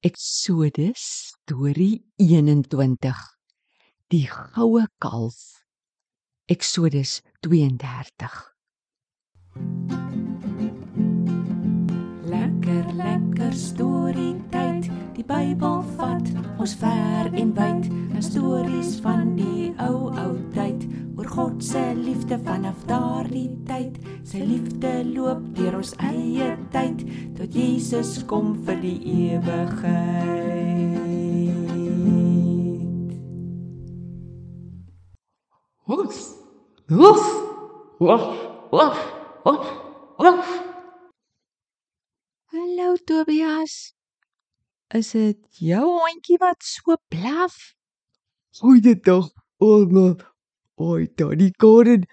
Eksodus storie 21 Die goue kalf. Eksodus 32 Lekker lekker storie tyd. Die Bybel vat ons ver en wyd. Na stories van die daardie tyd sy liefde loop deur ons eie tyd tot Jesus kom vir die ewigheid Woef woef woef woef woef woef Hallo Tobias Is dit jou hondjie wat so blaf? Goeiedag, ouma. Oi, Tannie Karen.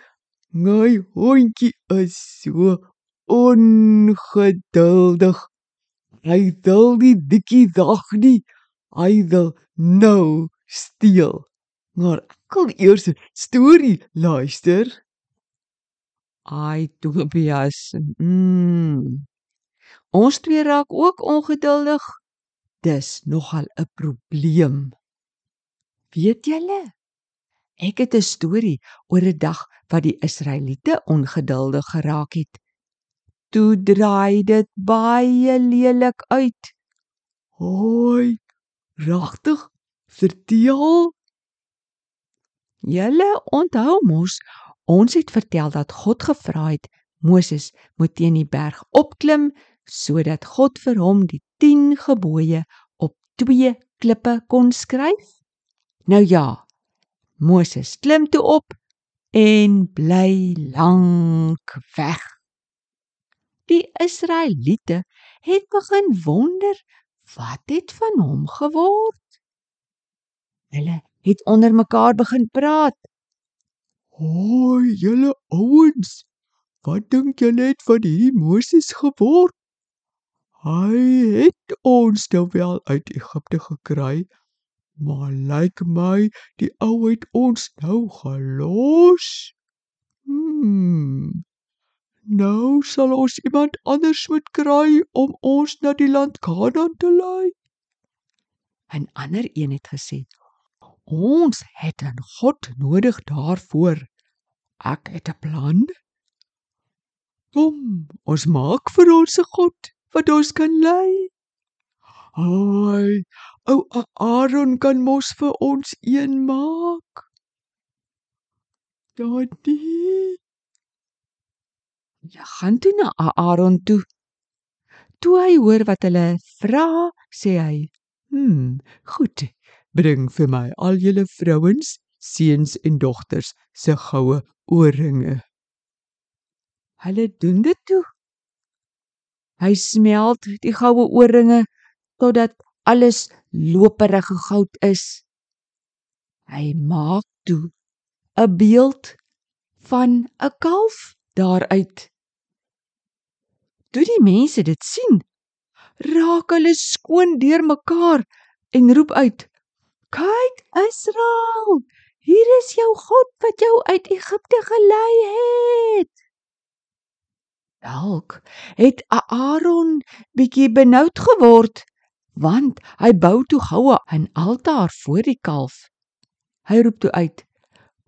Hondjie is so ongeduldig. Hy wil nie dikkie dag nie. Hy wil nou steel. Maar ek wil eers 'n storie luister. Ai Tobias. Mm. Ons twee raak ook ongeduldig. Dis nogal 'n probleem. Weet julle? Ek het 'n storie oor 'n dag wat die Israeliete ongeduldig geraak het. Toe draai dit baie lelik uit. Hoi. Regtig? Vertel. Julle onthou mos, ons het vertel dat God gevra het Moses moet teen die berg opklim sodat God vir hom die 10 gebooie op twee klippe kon skryf. Nou ja, Moses klim toe op en bly lank weg. Die Israeliete het begin wonder wat het van hom geword. Hulle het onder mekaar begin praat. Hoi, julle ouens. Wat dink julle het van hierdie Moses geword? Hy het ons nou wel uit Egipte gekry, maar lyk my die ou het ons nou gelos. Hmm. Nou sal ons iemand anders moet kry om ons na die land Kanaan te lei. 'n Ander een het gesê: "Ons het 'n God nodig daarvoor. Ek het 'n plan." Kom, ons maak vir ons 'n God wat ons kan lei. Ai, ou Aaron kan mos vir ons een maak. Daddy. Ja, gaan toe na Aaron toe. Toe hy hoor wat hulle vra, sê hy: "Hm, goed. Bring vir my al julle vrouens, seuns en dogters se goue oorringe." Hulle doen dit toe. Hy smelt die goue oorringe totdat alles loperige goud is. Hy maak toe 'n beeld van 'n kalf daaruit. Toe die mense dit sien, raak hulle skoon deurmekaar en roep uit: "Kyk, Israel, hier is jou God wat jou uit Egipte gelei het." Dalk het Aaron bietjie benoud geword want hy bou toe goue 'n altaar voor die kalf. Hy roep toe uit: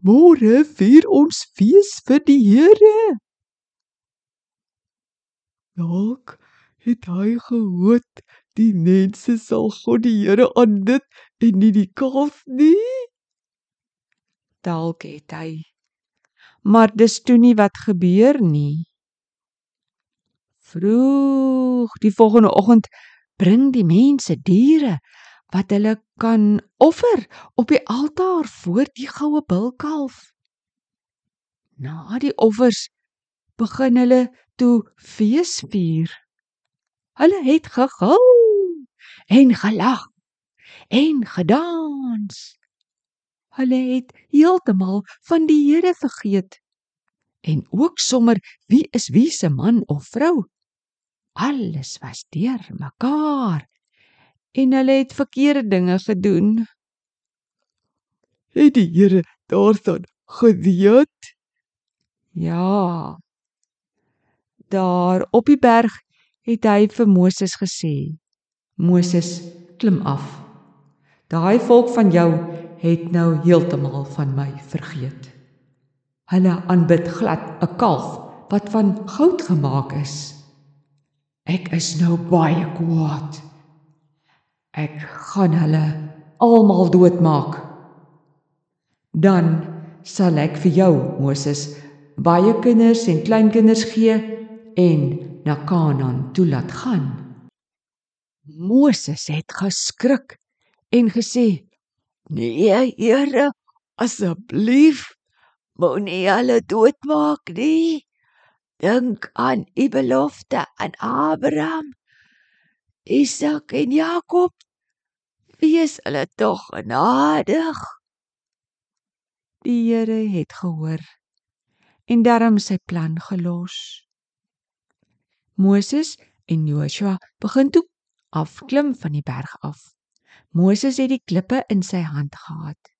"Môre vier ons fees vir die Here." Dalk het hy gehoor die mense sal God die Here aanbid en nie die kalf nie. Dalk het hy. Maar dis toe nie wat gebeur nie. Vroeg die volgende oggend bring die mense diere wat hulle kan offer op die altaar voor die goue bulkalf. Na die offers begin hulle toe fees vier. Hulle het gegil en gelag en gedans. Hulle het heeltemal van die Here vergeet en ook sommer wie is wie se man of vrou. Alles was deur mekaar en hulle het verkeerde dinge gedoen. Het die Here daarvan geweet? Ja. Daar op die berg het hy vir Moses gesê: Moses, klim af. Daai volk van jou het nou heeltemal van my vergeet. Hulle aanbid glad 'n kalf wat van goud gemaak is. Ek is nou baie kwaad. Ek gaan hulle almal doodmaak. Dan sal ek vir jou, Moses, baie kinders en kleinkinders gee en na Kanaan toe laat gaan. Moses het geskrik en gesê: Nee, Here, asseblief moenie hulle doodmaak nie. Dink aan u belofte aan Abraham, Isak en Jakob. Wees hulle tog genadig. Die Here het gehoor en daarom sy plan gelos. Moses en Joshua begin toe afklim van die berg af. Moses het die klippe in sy hand gehad.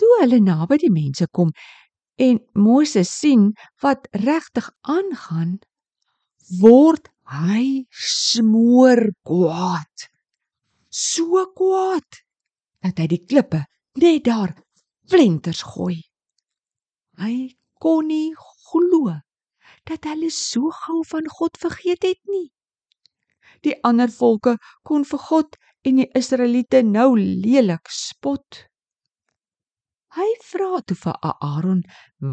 Toe hulle naby die mense kom en Moses sien wat regtig aangaan, word hy smoor kwaad. So kwaad dat hy die klippe net daar flenters gooi. Hy kon nie glo dat hulle so gou van God vergeet het nie. Die ander volke kon vir God en die Israeliete nou lelik spot. Hy vra toe vir Aaron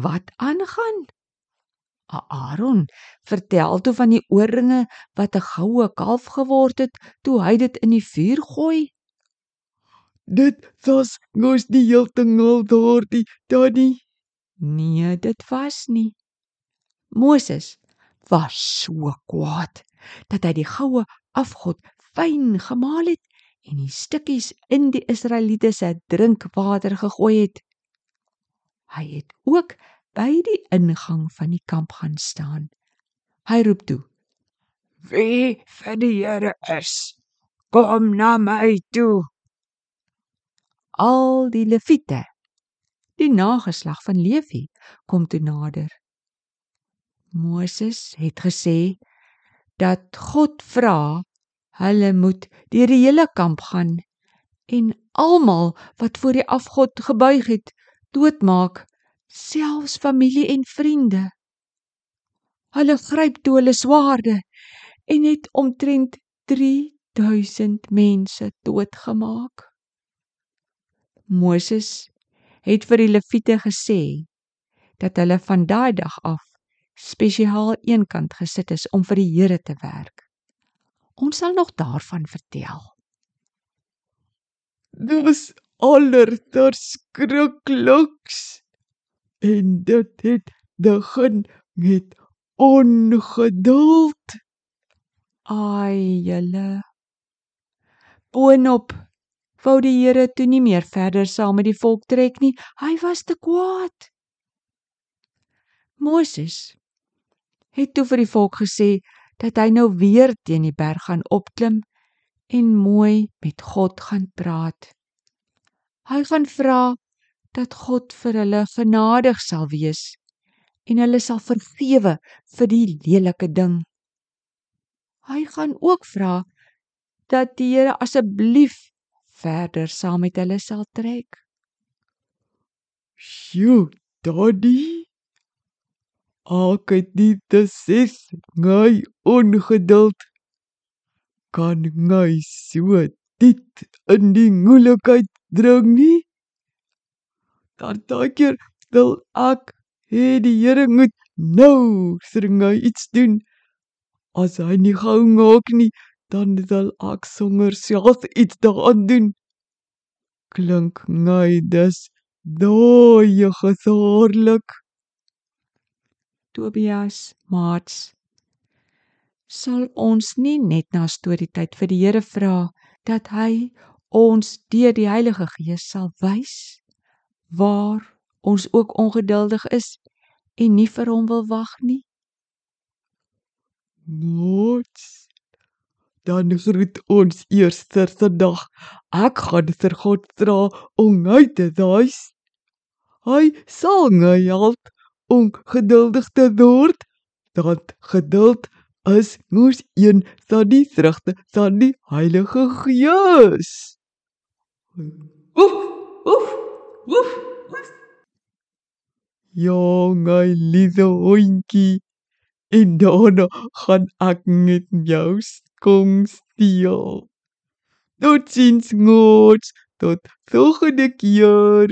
wat aangaan. Aaron vertel toe van die ooringe wat 'n goue kalf geword het toe hy dit in die vuur gooi. Dit was mos die heeltemal daardie tannie. Nee, dit was nie. Moses was so kwaad dat hy die goue afgod fyn gemaal het en die stukkies in die Israeliete se drinkwater gegooi het. Hy het ook by die ingang van die kamp gaan staan. Hy roep toe: Wie vir die Here is, kom na my toe. Al die leviete, die nageslag van Levi, kom toe nader. Moses het gesê dat God vra hulle moet deur die hele kamp gaan en almal wat voor die afgod gebuig het doodmaak selfs familie en vriende hulle gryp toe hulle swaarde en het omtrent 3000 mense doodgemaak Moses het vir die leviete gesê dat hulle van daai dag af spesiaal eenkant gesit is om vir die Here te werk. Ons sal nog daarvan vertel. Dis allerterskrikliks. En dit het begin met ongeduld. Ai julle. Boonop wou die Here toe nie meer verder saam met die volk trek nie. Hy was te kwaad. Moses het toe vir die volk gesê dat hy nou weer teen die berg gaan opklim en mooi met God gaan praat. Hy gaan vra dat God vir hulle genadig sal wees en hulle sal vergewe vir die lelike ding. Hy gaan ook vra dat die Here asseblief verder saam met hulle sal trek. Sjoe, daddy. Ek het nie te ses ngai ongeduld kan ngai so dit in die moeilikheid dring nie. Dan daaier wil ek hê die Here moet nou sringai iets doen. As hy nie gou maak nie, dan sal ek sonder self iets daaraan doen. Klink ngai dis daai gesaarlik. Tobias, maats, sal ons nie net na storietyd vir die Here vra dat hy ons deur die Heilige Gees sal wys waar ons ook ongeduldig is en nie vir hom wil wag nie. Nots. Dan groet ons eers ter dag. Ek gaan vir God vra om my te wys. Hy sal my help om geduldig te word, want geduld is mos een van die vrugte van die Heilige Gees. Oef, oef, oef. Ja, my liewe hondjie. En daarna gaan ek met jou kom speel. Tot sins, ngots. Tot volgende keer.